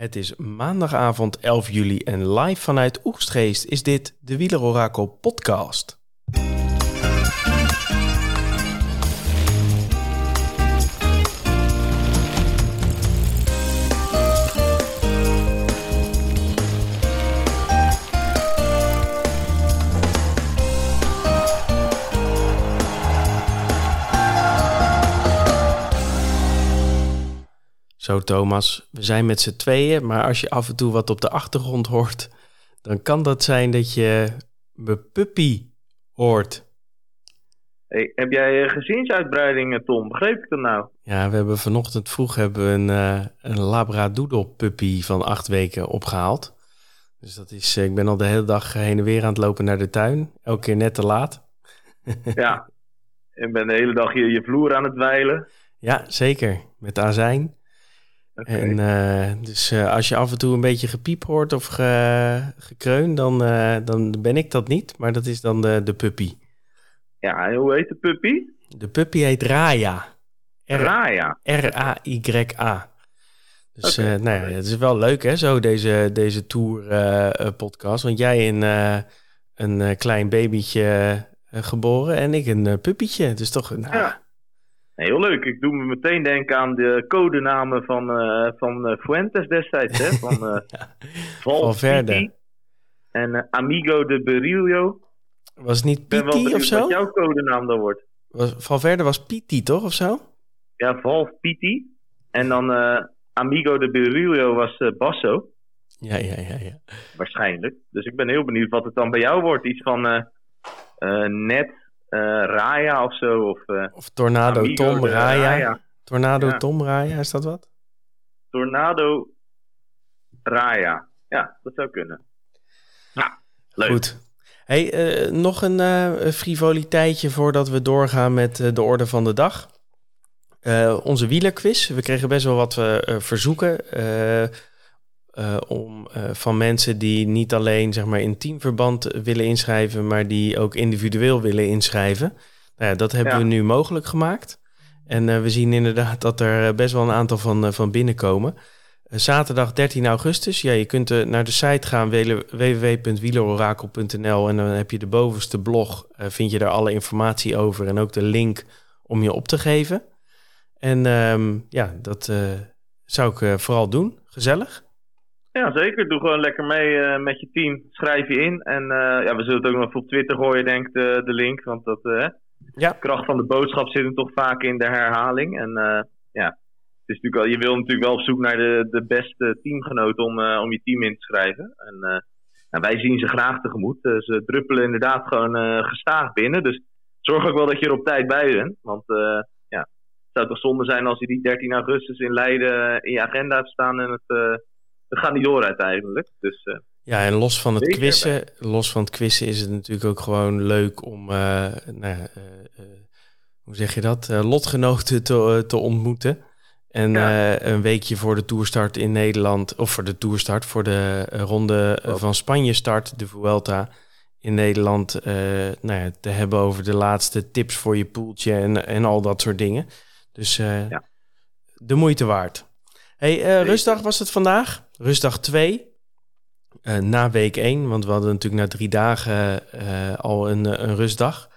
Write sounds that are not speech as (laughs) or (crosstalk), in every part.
Het is maandagavond 11 juli en live vanuit Oegstgeest is dit de Wielerorakel podcast. Zo Thomas, we zijn met z'n tweeën, maar als je af en toe wat op de achtergrond hoort, dan kan dat zijn dat je mijn puppy hoort. Hey, heb jij eh, gezinsuitbreidingen, Tom? Begreep ik dat nou? Ja, we hebben vanochtend vroeg hebben we een, uh, een labradoodle puppy van acht weken opgehaald. Dus dat is, eh, ik ben al de hele dag heen en weer aan het lopen naar de tuin. Elke keer net te laat. ja, (laughs) en ben de hele dag je, je vloer aan het wijlen. Ja, zeker. Met azijn. En uh, dus uh, als je af en toe een beetje gepiep hoort of ge, gekreun, dan, uh, dan ben ik dat niet. Maar dat is dan de, de puppy. Ja, en hoe heet de puppy? De puppy heet Raya. Raya? R-A-Y-A. Dus okay. nou ja, het is wel leuk hè, zo deze, deze tour podcast. Want jij een, een klein babytje geboren en ik een puppytje. Dus toch, nou, ja. Heel leuk. Ik doe me meteen denken aan de codenamen van, uh, van uh, Fuentes destijds. Hè? Van (laughs) uh, ja. Valverde. En Amigo de Berillo. Was het niet Piti of zo? wat jouw codenaam dan wordt. Was, Valverde was Piti, toch? Of zo? Ja, Val Piti. En dan Amigo de Berillo was Basso. Ja, ja, ja, ja. Waarschijnlijk. Dus ik ben heel benieuwd wat het dan bij jou wordt. Iets van net Raya of zo. Of, of Tornado Amigo Tom Raya. Raya. Tornado ja. Tom Raya, is dat wat? Tornado Raya. Ja, dat zou kunnen. Ja, leuk. Goed. Hey, uh, nog een frivoliteitje voordat we doorgaan met de orde van de dag. onze wielerquiz. We kregen best wel wat verzoeken. Uh, om uh, van mensen die niet alleen zeg maar, in teamverband willen inschrijven, maar die ook individueel willen inschrijven. Nou ja, dat hebben ja. we nu mogelijk gemaakt. En uh, we zien inderdaad dat er best wel een aantal van, van binnenkomen. zaterdag 13 augustus. Ja, je kunt naar de site gaan www.wielerorakel.nl en dan heb je de bovenste blog. vind je daar alle informatie over en ook de link om je op te geven. En um, ja, dat zou ik vooral doen. Gezellig. Ja, zeker. Doe gewoon lekker mee uh, met je team. Schrijf je in. En uh, ja, we zullen het ook nog even op Twitter gooien, denk ik, de, de link. Want dat, uh, ja. de kracht van de boodschap zit hem toch vaak in de herhaling. En ja, het is natuurlijk wel, je wil natuurlijk wel op zoek naar de, de beste teamgenoot om, om je team in te schrijven. En nou, wij zien ze graag tegemoet. ze druppelen inderdaad gewoon gestaag binnen. Dus zorg ook wel dat je er op tijd bij bent. Want ja, het zou toch zonde zijn als je die 13 augustus in Leiden in je agenda hebt staan en het dat gaat niet door uiteindelijk. Dus, uh, ja, en los van het quizzen, los van het quizzen is het natuurlijk ook gewoon leuk om, uh, nou, uh, hoe zeg je dat, lotgenoten te, te ontmoeten. En ja. een weekje voor de toerstart in Nederland, of voor de toerstart, voor de ronde oh. van Spanje start, de Vuelta in Nederland, nou ja, te hebben over de laatste tips voor je poeltje en, en al dat soort dingen. Dus ja. de moeite waard. Hey, rustdag was het vandaag? Rustdag 2. Uh, na week 1, want we hadden natuurlijk na drie dagen uh, al een, een rustdag.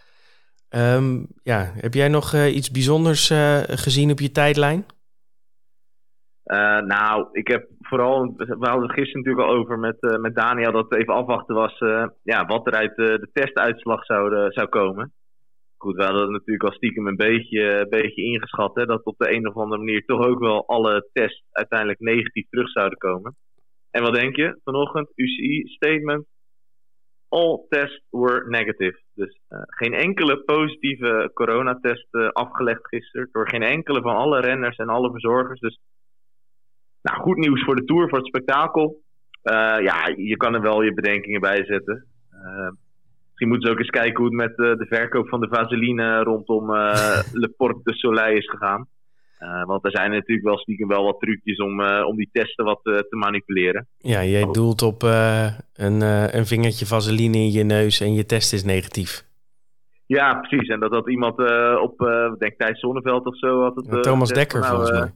Um, ja, heb jij nog iets bijzonders gezien op je tijdlijn? nou, ik heb vooral, we hadden het gisteren natuurlijk al over met, met Daniel, dat het even afwachten was ja, wat er uit de testuitslag zou, zou komen. Goed, we hadden natuurlijk al stiekem een beetje, beetje ingeschat hè, dat op de een of andere manier toch ook wel alle tests uiteindelijk negatief terug zouden komen. En wat denk je? Vanochtend UCI statement. All tests were negative. Dus uh, geen enkele positieve coronatest uh, afgelegd gisteren door geen enkele van alle renners en alle verzorgers. Dus nou, goed nieuws voor de Tour, voor het spektakel. Uh, ja, je kan er wel je bedenkingen bij zetten. Misschien moeten ze ook eens kijken hoe het met de verkoop van de vaseline rondom Le Porte de Soleil is gegaan. Uh, want er zijn natuurlijk wel stiekem wel wat trucjes om, uh, om die testen wat uh, te manipuleren. Ja, jij doelt op een, een vingertje vaseline in je neus en je test is negatief. Ja, precies. En dat had iemand op, denk Thijs Zonneveld of zo... Had het, Thomas Dekker nou, volgens mij.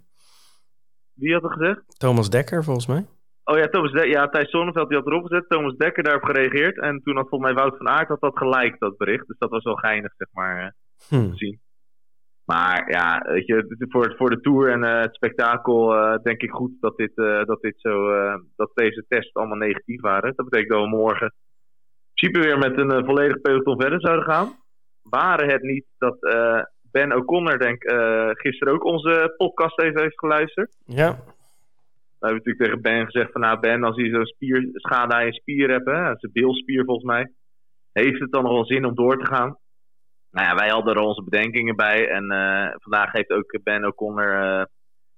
Wie had het gezegd? Thomas Dekker volgens mij. Oh ja, Thomas De ja, Thijs Zonneveld die had erop gezet. Thomas Dekker daarop gereageerd. En toen had volgens mij Wout van Aert had dat gelijk, dat bericht. Dus dat was wel geinig, zeg maar, uh, te zien. Maar ja, weet je, voor, voor de Tour en uh, het spektakel uh, denk ik goed dat, dit, dat, dit zo, dat deze tests allemaal negatief waren. Dat betekent dat we morgen in principe weer met een volledig peloton verder zouden gaan. Waren het niet dat Ben O'Connor, denk gisteren ook onze podcast even heeft geluisterd. Ja. We hebben natuurlijk tegen Ben gezegd van nou Ben, als je zo'n spierschade aan je spier hebt, hè, dat is een beelspier volgens mij, heeft het dan nog wel zin om door te gaan? Nou ja, wij hadden er onze bedenkingen bij en uh, vandaag heeft ook Ben O'Connor uh,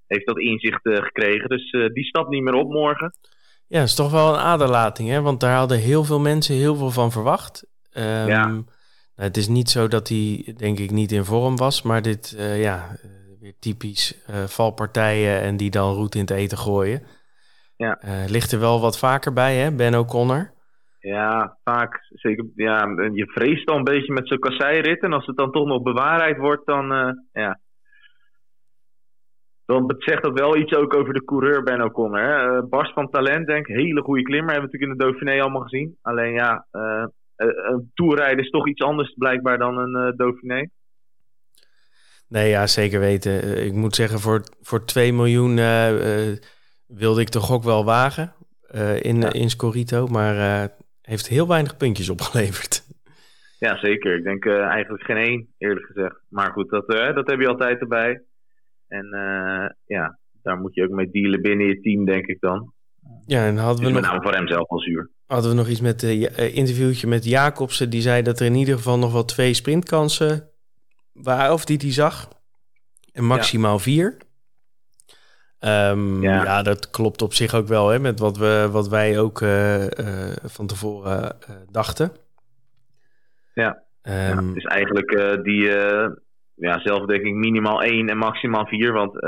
heeft dat inzicht uh, gekregen, dus die stapt niet meer op morgen. Ja, dat is toch wel een aderlating, hè? want daar hadden heel veel mensen heel veel van verwacht. Um, ja. Nou, het is niet zo dat hij, denk ik, niet in vorm was, maar dit, ja, weer typisch uh, valpartijen en die dan roet in het eten gooien. Ja. Uh, ligt er wel wat vaker bij, hè, Ben O'Connor? Ja, vaak. Zeker, ja, je vreest dan een beetje met zo'n kasseirit. En als het dan toch nog bewaarheid wordt, dan, uh, ja. Dan zegt dat wel iets ook over de coureur Ben O'Connor. Hè? Bars van talent, denk ik. Hele goede klimmer. Hebben we natuurlijk in de Dauphiné allemaal gezien. Alleen ja, een toerrijden is toch iets anders blijkbaar dan een Dauphiné. Nee, ja, zeker weten. Eh, ik moet zeggen, voor, voor 2 miljoen uh, wilde ik toch ook wel wagen uh, in, ja. in Scorito. Maar heeft heel weinig puntjes (laughs) opgeleverd. Ja, zeker. Ik denk eigenlijk geen één, eerlijk gezegd. Maar goed, dat, dat heb je altijd erbij. En ja, daar moet je ook mee dealen binnen je team, denk ik dan. Ja, en hadden we nog... Met name voor hem zelf al zuur. Hadden we nog iets met een interviewtje met Jacobsen. Die zei dat er in ieder geval nog wel twee sprintkansen waar, of die die zag. En maximaal ja. vier. Um, ja. ja. dat klopt op zich ook wel hè, met wat, we, wat wij ook uh, uh, van tevoren uh, dachten. Ja, um, is eigenlijk die ja, zelfdekking minimaal één en maximaal vier. Want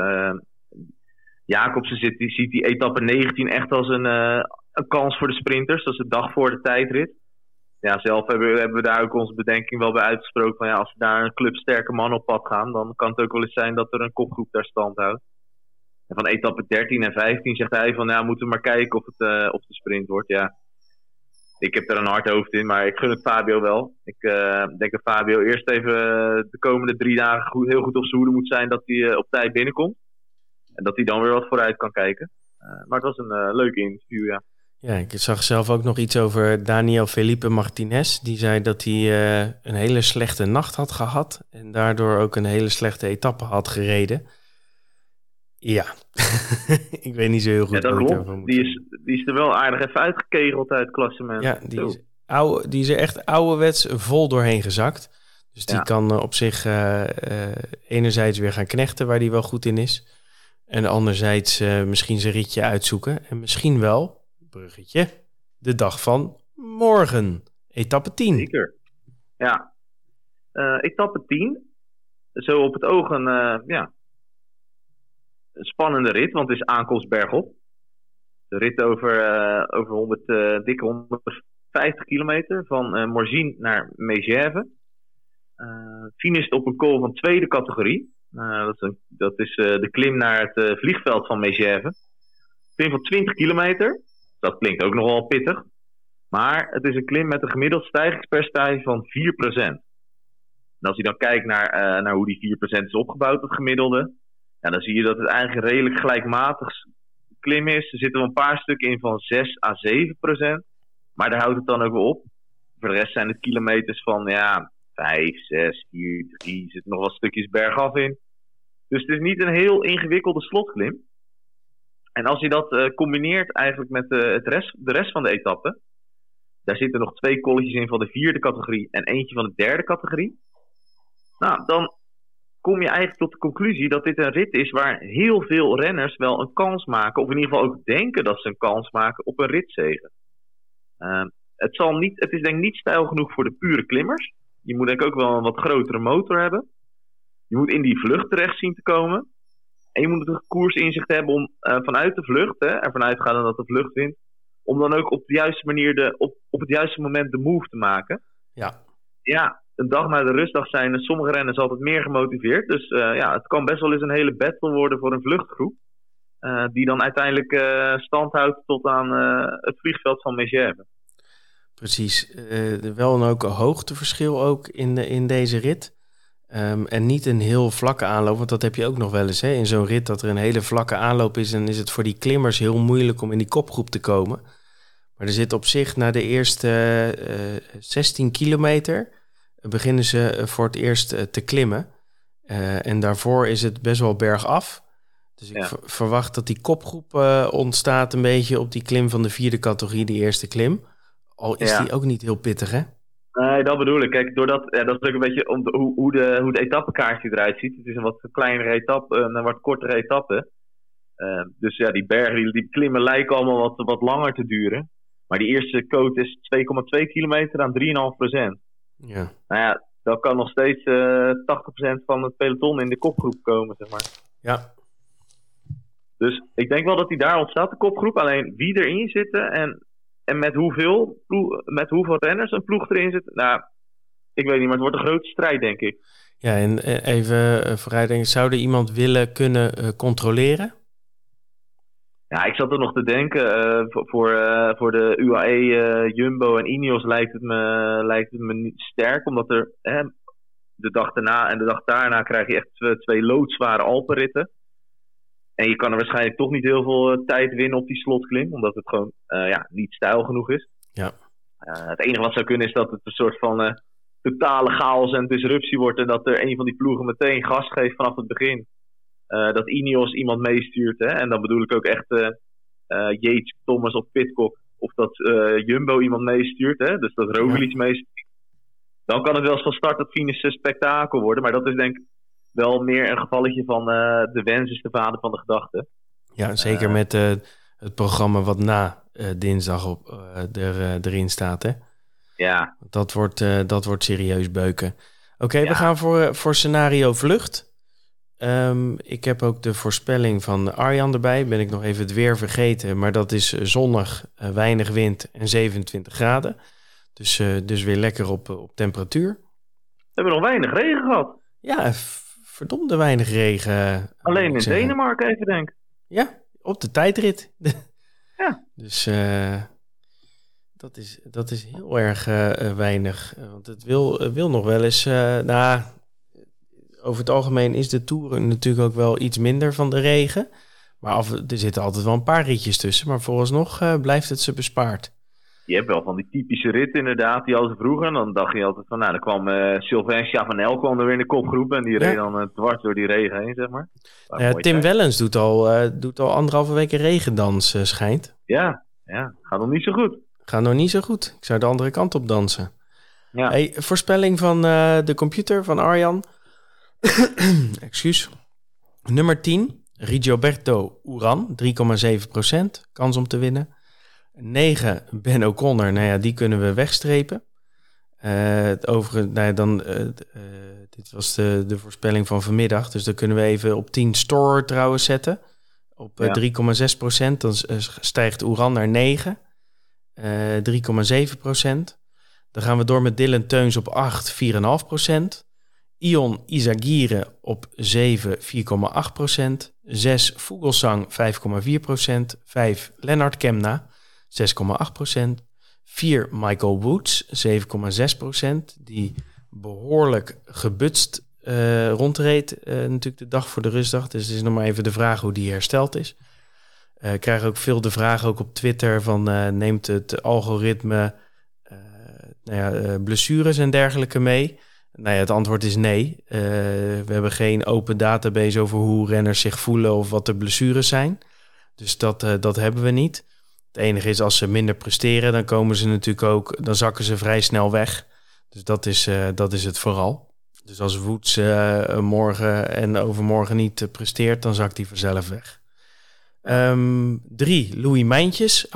Jacobsen zit, die, ziet die etappe 19 echt als een, een kans voor de sprinters. Dat is de dag voor de tijdrit ja, zelf hebben, we daar ook onze bedenking wel bij uitgesproken. Van ja, als we daar een club sterke man op pad gaan, dan kan het ook wel eens zijn dat er een kopgroep daar stand houdt. En van etappe 13 en 15 zegt hij van ja, moeten we maar kijken of het uh, of de sprint wordt. Ja, ik heb er een hard hoofd in, maar ik gun het Fabio wel. Ik uh, denk dat Fabio eerst even de komende drie dagen goed, heel goed op zijn hoede moet zijn dat hij op tijd binnenkomt. En dat hij dan weer wat vooruit kan kijken. maar het was een leuk interview, ja. Ja, ik zag zelf ook nog iets over Daniel Felipe Martinez. Die zei dat hij uh, een hele slechte nacht had gehad. En daardoor ook een hele slechte etappe had gereden. Ja, (laughs) ik weet niet zo heel goed ja, dat klopt. Die is, die is er wel aardig even uitgekegeld uit het klassement. Ja, die is, oude, die is er echt ouderwets vol doorheen gezakt. Dus die ja. kan uh, op zich uh, enerzijds weer gaan knechten waar hij wel goed in is. En anderzijds misschien zijn ritje uitzoeken. En misschien wel, bruggetje. De dag van morgen. Etappe 10. Zeker. Ja. Uh, etappe 10. Zo op het oog een, uh, ja, spannende rit, want het is aankomst bergop. De rit over, uh, over 100, dikke 150 kilometer van uh, Morzine naar Megève. Finish op een call van tweede categorie. dat is, dat is de klim naar het vliegveld van Megève. Klim van 20 kilometer dat klinkt ook nogal pittig. Maar het is een klim met een gemiddeld stijgingspercentage van 4%. En als je dan kijkt naar, uh, naar hoe die 4% is opgebouwd, het gemiddelde, ja, dan zie je dat het eigenlijk redelijk gelijkmatig klim is. Er zitten wel een paar stukken in van 6 à 7%. Maar daar houdt het dan ook op. Voor de rest zijn het kilometers van ja, 5, 6, 4, 3. Er zitten nog wat stukjes bergaf in. Dus het is niet een heel ingewikkelde slotklim. En als je dat uh, combineert eigenlijk met uh, het rest, de rest van de etappe, daar zitten nog twee kolletjes in van de vierde categorie en eentje van de derde categorie. Nou, dan kom je eigenlijk tot de conclusie dat dit een rit is waar heel veel renners wel een kans maken, of in ieder geval ook denken dat ze een kans maken op een ritzegen. Uh, het, zal niet, het is denk ik niet stijl genoeg voor de pure klimmers. Je moet denk ik ook wel een wat grotere motor hebben. Je moet in die vlucht terecht zien te komen. En je moet natuurlijk koersinzicht hebben om uh, vanuit de vlucht, hè, ervan uitgaande dat de vlucht wint, om dan ook op de juiste manier, de, op, op het juiste moment de move te maken. Ja. Ja, een dag na de rustdag zijn sommige renners altijd meer gemotiveerd. Dus uh, ja, het kan best wel eens een hele battle worden voor een vluchtgroep. die dan uiteindelijk stand houdt tot aan het vliegveld van Megève. Precies. wel een ook een hoogteverschil ook in, de, in deze rit. Ehm, en niet een heel vlakke aanloop, want dat heb je ook nog wel eens hè? in zo'n rit, dat er een hele vlakke aanloop is. En is het voor die klimmers heel moeilijk om in die kopgroep te komen. Maar er zit op zich na de eerste uh, eh, 16 kilometer beginnen ze eh, voor het eerst eh, te klimmen. en daarvoor is het best wel bergaf. Dus ik verwacht dat die kopgroep ontstaat een beetje op die klim van de vierde categorie, die eerste klim. Al is die ook niet heel pittig, hè? Nee, dat bedoel ik. Kijk, doordat, ja, dat is ook een beetje om de, hoe, hoe, de, hoe de etappenkaartje eruit ziet. Het is een wat kleinere etappe, een wat kortere etappe. Uh, dus ja, die bergen, die, die, klimmen lijken allemaal wat, wat langer te duren. Maar die eerste coat is 2,2 kilometer aan 3,5 procent. Ja. Nou ja, dan kan nog steeds uh, eh, 80% van het peloton in de kopgroep komen, zeg maar. Ja. Dus ik denk wel dat hij daar ontstaat, de kopgroep. Alleen wie erin zitten en en met hoeveel, met hoeveel renners een ploeg erin zit, nou, ik weet niet, maar het wordt een grote strijd, denk ik. Ja, en eh, even eh, vooruitdenken, zou er iemand willen kunnen uh, controleren? Ja, ik zat er nog te denken. Uh, voor, uh, voor de UAE, Jumbo en Ineos lijkt het, me, lijkt het me niet sterk. Omdat er de dag daarna en de dag daarna krijg je echt twee, twee loodzware Alpenritten. En je kan er waarschijnlijk toch niet heel veel eh, tijd winnen op die slotklim, omdat het gewoon uh, ja, niet stijl genoeg is. Ja. Uh, het enige wat zou kunnen is dat het een soort van uh, totale chaos en disruptie wordt. En dat er een van die ploegen meteen gas geeft vanaf het begin. dat Ineos iemand meestuurt. Hè? En dan bedoel ik ook echt Yates, Thomas of Pitcock. Of dat Jumbo iemand meestuurt. Hè? Dus dat Roglic ja. meestuurt. Dan kan het wel eens van start tot finish een spektakel worden. Maar dat is denk ik wel meer een gevalletje van uh, de wens is de vader van de gedachte. Ja, zeker uh, met uh, het programma wat na dinsdag op, er, erin staat. Hè? Ja. Dat wordt, dat wordt serieus beuken. Oké, okay, ja. we gaan voor, voor scenario vlucht. Um, ik heb ook de voorspelling van Arjan erbij. Ben ik nog even het weer vergeten. Maar dat is zonnig, weinig wind en 27 graden. Dus, dus weer lekker op, op temperatuur. We hebben nog weinig regen gehad. Ja, verdomde weinig regen. Alleen in Denemarken even, denk ik. Ja, op de tijdrit. (laughs) ja. Dus uh, dat, is, dat is heel erg uh, weinig. Want het wil, wil nog wel eens... nou, over het algemeen is de Tour natuurlijk ook wel iets minder van de regen. Maar af, er zitten altijd wel een paar ritjes tussen. Maar vooralsnog blijft het ze bespaard je hebt wel van die typische ritten inderdaad, die als vroeger. Dan dacht je altijd van, nou, dan kwam uh, Sylvain Chavanel kwam er weer in de kopgroep. En die reed dan uh, dwars door die regen heen, zeg maar. Ja, Tim Wellens doet al, uh, doet al anderhalve week regendans, schijnt. Ja, ja, gaat nog niet zo goed. Gaat nog niet zo goed. Ik zou de andere kant op dansen. Ja. Hey, voorspelling van de computer van Arjan. (coughs) Excuus. Nummer 10, Rigoberto Uran, 3,7% kans om te winnen. 9, Ben O'Connor. Nou ja, die kunnen we wegstrepen. Uh, het overige, nou ja, dan, uh, uh, dit was de, de voorspelling van vanmiddag. Dus dan kunnen we even op 10 Store trouwens zetten. Op ja. 3,6 procent. Dan stijgt Oeran naar 9. 3,7 procent. Dan gaan we door met Dylan Teuns op 8, 4,5 procent. Ion Izagire op 7, 4,8 procent. 6 Vogelsang, 5,4 procent. 5 Lennart Kemna, 6,8%. 4 Michael Woods, 7,6%. Die behoorlijk gebutst uh, rondreed. Uh, natuurlijk de dag voor de rustdag. Dus is nog maar even de vraag hoe die hersteld is. Uh, ik krijg ook veel de vraag ook op Twitter van neemt het algoritme nou ja, blessures en dergelijke mee? Nou ja, het antwoord is nee. we hebben geen open database over hoe renners zich voelen of wat de blessures zijn. Dus dat, dat hebben we niet. Het enige is als ze minder presteren, dan komen ze natuurlijk ook, dan zakken ze vrij snel weg. Dus dat is, uh, dat is het vooral. Dus als Woods uh, morgen en overmorgen niet uh, presteert, dan zakt hij vanzelf weg. Um, drie, Louis Mijntjes, 8,6%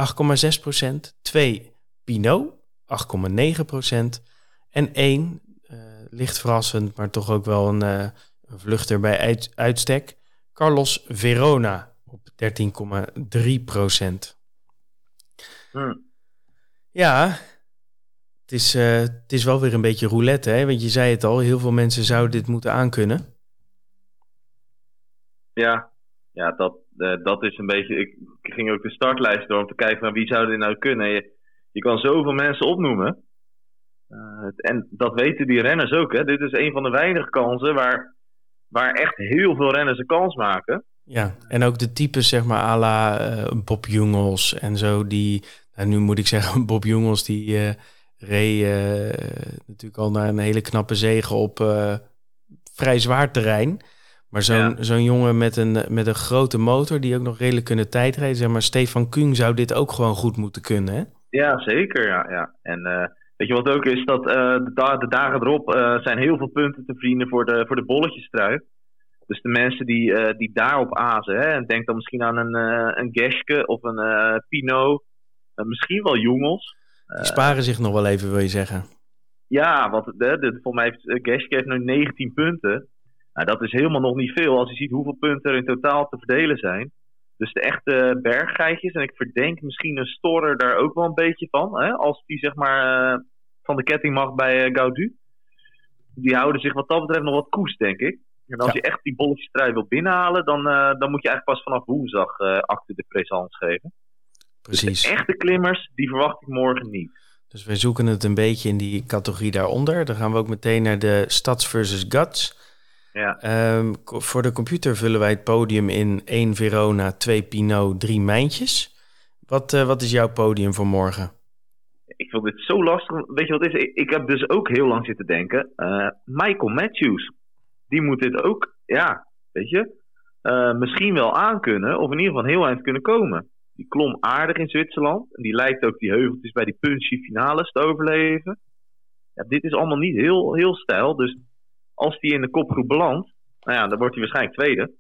Twee, Pinot, 8,9% En één, licht verrassend, maar toch ook wel een, een vluchter bij uit, uitstek, Carlos Verona op 13,3 Hmm. Ja, het is, uh, het is wel weer een beetje roulette, hè? Want je zei het al, heel veel mensen zouden dit moeten aankunnen. Ja, ja dat, dat is een beetje. Ik, ging ook de startlijst door om te kijken van wie zou dit nou kunnen. Je, je kan zoveel mensen opnoemen. en dat weten die renners ook. Hè. Dit is een van de weinige kansen waar, waar echt heel veel renners een kans maken. Ja, en ook de types, zeg maar, à la Bob Jungels en zo, die, nou, nu moet ik zeggen, (laughs) Bob Jungels, die uh, reed natuurlijk al naar een hele knappe zege op vrij zwaar terrein. Maar zo'n zo'n jongen met een, met een grote motor die ook nog redelijk kunnen tijdrijden, zeg maar, Stefan Kuhn zou dit ook gewoon goed moeten kunnen, hè? Ja, zeker, ja. ja. En uh, weet je wat ook is, dat uh, de, de, dagen erop uh, zijn heel veel punten te verdienen voor de, voor de bolletjestrui. Dus de mensen die, die daarop azen, hè, en denk dan misschien aan een, een Geske of een Pino, misschien wel Jongels. Die sparen zich nog wel even, wil je zeggen? Ja, want de, de, volgens mij heeft Geske heeft nu 19 punten. Nou, dat is helemaal nog niet veel als je ziet hoeveel punten er in totaal te verdelen zijn. Dus de echte berggeitjes, en ik verdenk misschien een Storer daar ook wel een beetje van, hè, als die zeg maar uh, van de ketting mag bij uh, Gaudu. Die houden zich wat dat betreft nog wat koest, denk ik. En als je echt die bolletjestrui wil binnenhalen, dan, uh, dan moet je eigenlijk pas vanaf woensdag achter de présence geven. Precies. Dus de echte klimmers, die verwacht ik morgen niet. Dus wij zoeken het een beetje in die categorie daaronder. Dan gaan we ook meteen naar de Stads versus Guts. Ja. Ehm, voor de computer vullen wij het podium in 1 Verona, 2 Pinot, 3 Mijntjes. Wat, uh, wat is jouw podium voor morgen? Ik vind dit zo lastig. Weet je wat is? Ik, heb dus ook heel lang zitten denken. Uh, Michael Matthews, die moet dit ook, ja, weet je, uh, misschien wel aankunnen. Of in ieder geval heel eind kunnen komen. Die klom aardig in Zwitserland. En die lijkt ook die heuveltjes bij die punchy finales te overleven. Ja, dit is allemaal niet heel, heel stijl. Dus als die in de kopgroep belandt, nou ja, dan wordt hij waarschijnlijk tweede.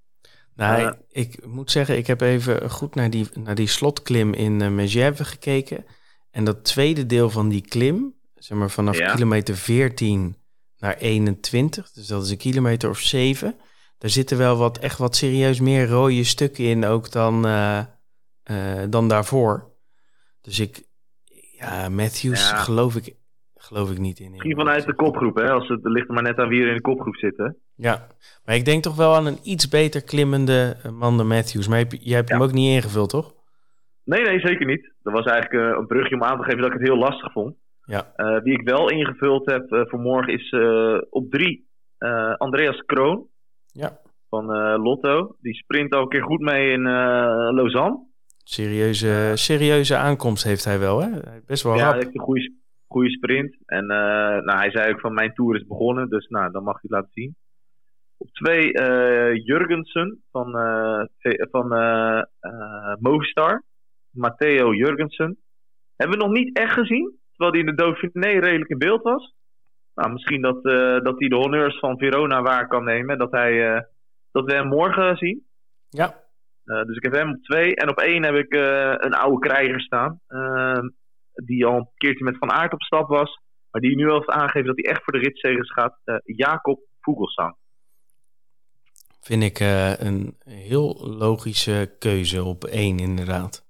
Nou, uh, ik moet zeggen, ik heb even goed naar die, naar die slotklim in uh, Megève gekeken. En dat tweede deel van die klim, zeg maar vanaf ja. kilometer 14 naar 21, dus dat is een kilometer of 7. Daar zitten wel wat, echt wat serieus meer rode stukken in ook dan, uh, dan daarvoor. Dus ik, ja, Matthews ja. geloof ik geloof ik niet in. Misschien vanuit de kopgroep, hè? Als het ligt er maar net aan wie er in de kopgroep zitten. Ja, maar ik denk toch wel aan een iets beter klimmende Amanda Matthews. Maar jij hebt ja. hem ook niet ingevuld, toch? Nee, nee, zeker niet. Dat was eigenlijk uh, een brugje om aan te geven dat ik het heel lastig vond. Ja. Uh, wie ik wel ingevuld heb uh, voor morgen is op drie Andreas Kroon. Ja. Van Lotto. Die sprint al een keer goed mee in Lausanne. Serieuze, serieuze aankomst heeft hij wel, hè? Best wel ja, rap. hij heeft een goede, goede sprint. En uh, nou, hij zei ook van mijn tour is begonnen, dus nou, dan mag hij het laten zien. Op twee uh, Jurgensen van, uh, van Movistar. Matteo Jurgensen. Hebben we nog niet echt gezien, terwijl hij in de Dauphiné redelijk in beeld was. Nou, misschien dat, dat hij de honneurs van Verona waar kan nemen. Dat, hij, dat we hem morgen zien. Ja. Dus ik heb hem op twee. En op één heb ik een oude krijger staan die al een keertje met Van Aert op stap was. Maar die nu al heeft aangegeven dat hij echt voor de ritzegers gaat. Uh, Jacob Vogelsang. Vind ik een heel logische keuze op één inderdaad.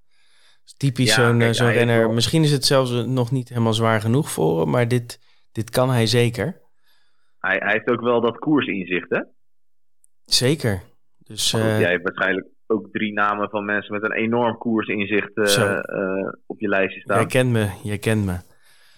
Typisch ja, zo'n zo renner. Wel... Misschien is het zelfs nog niet helemaal zwaar genoeg voor hem. Maar dit, dit kan hij zeker. Hij, hij heeft ook wel dat koersinzicht hè? Zeker. Dus, goed, uh, jij hebt waarschijnlijk ook drie namen van mensen met een enorm koersinzicht uh, uh, op je lijstje staan. Jij kent me, jij kent me.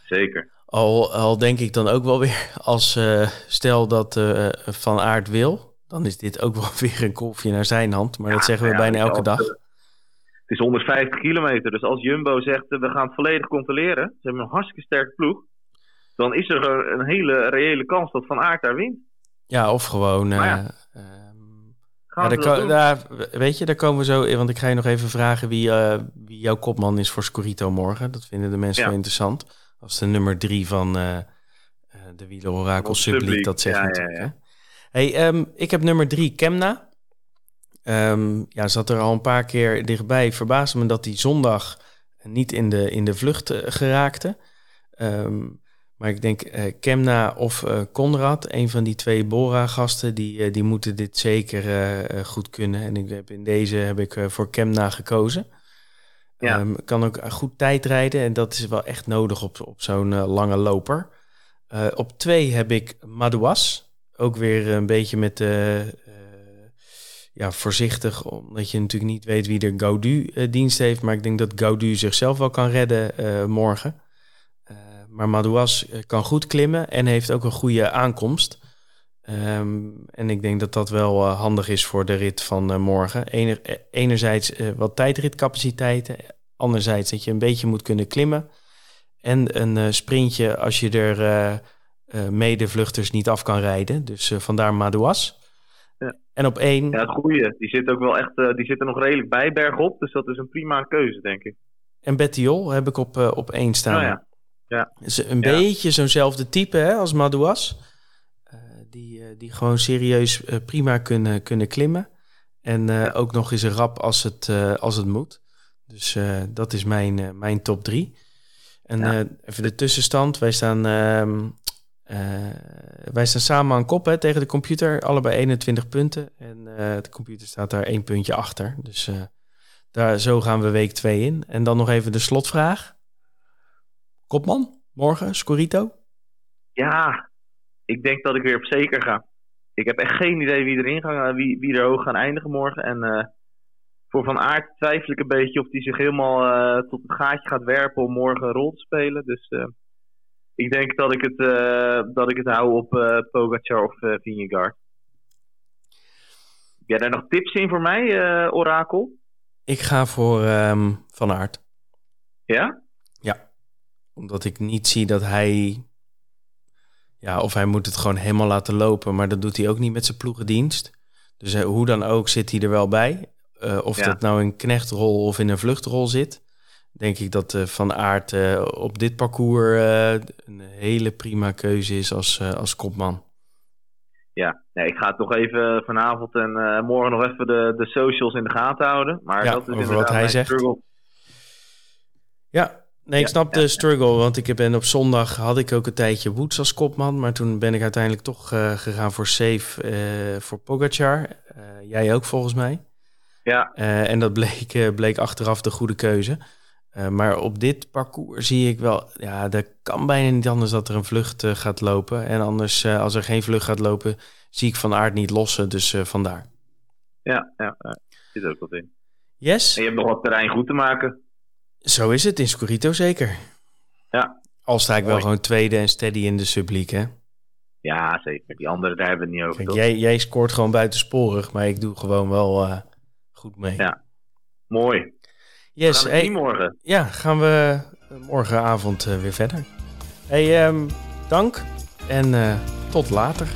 Zeker. Al, al denk ik dan ook wel weer, als uh, stel dat Van Aert wil, dan is dit ook wel (laughs) weer een kolfje naar zijn hand. Maar ja, dat zeggen we ja, bijna elke dag. Het is 150 kilometer, dus als Jumbo zegt we gaan het volledig controleren, ze hebben een hartstikke sterke ploeg, dan is er een hele reële kans dat Van Aert daar wint. Ja, of gewoon... Ja, daar, daar, weet je, daar komen we zo in. Want ik ga je nog even vragen wie, uh, wie jouw kopman is voor Scorito morgen. Dat vinden de mensen ja. wel interessant. Als de nummer drie van uh, de Wieler Orakel Subliek dat zegt ja, natuurlijk. Ja, hey, um, ik heb nummer drie, Kemna. Um, ja, zat er al een paar keer dichtbij. Verbaasde me dat hij zondag niet in de, in de vlucht uh, geraakte. Um, maar ik denk uh, Kemna of uh, Conrad, een van die twee Bora-gasten, die, uh, die moeten dit zeker goed kunnen. En ik heb in deze heb ik voor Kemna gekozen. Ja. Um, kan ook goed tijd rijden en dat is wel echt nodig op, op zo'n lange loper. op twee heb ik Madouas. Ook weer een beetje met ja, voorzichtig, omdat je natuurlijk niet weet wie er Gaudu dienst heeft. Maar ik denk dat Gaudu zichzelf wel kan redden morgen. Maar Madouas kan goed klimmen en heeft ook een goede aankomst. Ehm, en ik denk dat dat wel handig is voor de rit van morgen. Ener, enerzijds wat tijdritcapaciteiten, anderzijds dat je een beetje moet kunnen klimmen. En een sprintje als je er medevluchters niet af kan rijden. Dus vandaar Madouas. Ja. En op één... Ja, het goede. Die zit ook wel echt, die zit er nog redelijk bij bergop. Dus dat is een prima keuze, denk ik. En Bettiol heb ik op, op één staan. Oh, ja. Ja. Is een ja. beetje zo'nzelfde type hè, als Madouas. die, die gewoon serieus prima kunnen, kunnen klimmen. En ook nog eens een rap als het, als het moet. Dus dat is mijn, mijn top drie. En even de tussenstand. Wij staan ehm, wij staan samen aan kop hè, tegen de computer, allebei 21 punten. En de computer staat daar één puntje achter. Dus daar, zo gaan we week 2 in. En dan nog even de slotvraag. Kopman, morgen, Scorito? Ja, ik denk dat ik weer op zeker ga. Ik heb echt geen idee wie erin gaat, wie, wie er hoog gaan eindigen morgen. En voor Van Aert twijfel ik een beetje of hij zich helemaal tot het gaatje gaat werpen om morgen een rol te spelen. Dus ik denk dat ik het, uh, dat ik het hou op uh, Pogacar of uh, Vingegaard. Heb jij daar nog tips in voor mij, Orakel? Ik ga voor um, Van Aert. Ja. Omdat ik niet zie dat hij... Ja, of hij moet het gewoon helemaal laten lopen. Maar dat doet hij ook niet met zijn ploegendienst. Dus hoe dan ook zit hij er wel bij. of dat nou in knechtrol of in een vluchtrol zit denk ik dat uh, Van Aert uh, op dit parcours een hele prima keuze is als, als kopman. Ja, nee, ik ga het nog even vanavond en morgen nog even de, de socials in de gaten houden. Maar ja, dat is over wat hij zegt. Struggle. Ja, nee, ik ja, snap ja, de struggle. Want ik ben op zondag had ik ook een tijdje Woods als kopman. Maar toen ben ik uiteindelijk toch gegaan voor safe voor Pogacar. jij ook volgens mij. Ja. en dat bleek, bleek achteraf de goede keuze. Maar op dit parcours zie ik wel, ja, dat kan bijna niet anders dat er een vlucht gaat lopen. En anders, als er geen vlucht gaat lopen, zie ik van aard niet lossen. Dus vandaar. Ja, ja, ja, zit ook wat in. Yes. En je hebt nog wat terrein goed te maken. Zo is het in Scorito zeker. Ja. Al sta ik wel gewoon tweede en steady in de subliek, hè? Ja, zeker. Die andere, daar hebben we het niet over. Kijk, jij, jij scoort gewoon buitensporig, maar ik doe gewoon wel goed mee. Ja. Mooi. Yes, gaan we hey, morgen. Ja, gaan we morgenavond uh, weer verder. Hey, um, dank en uh, tot later.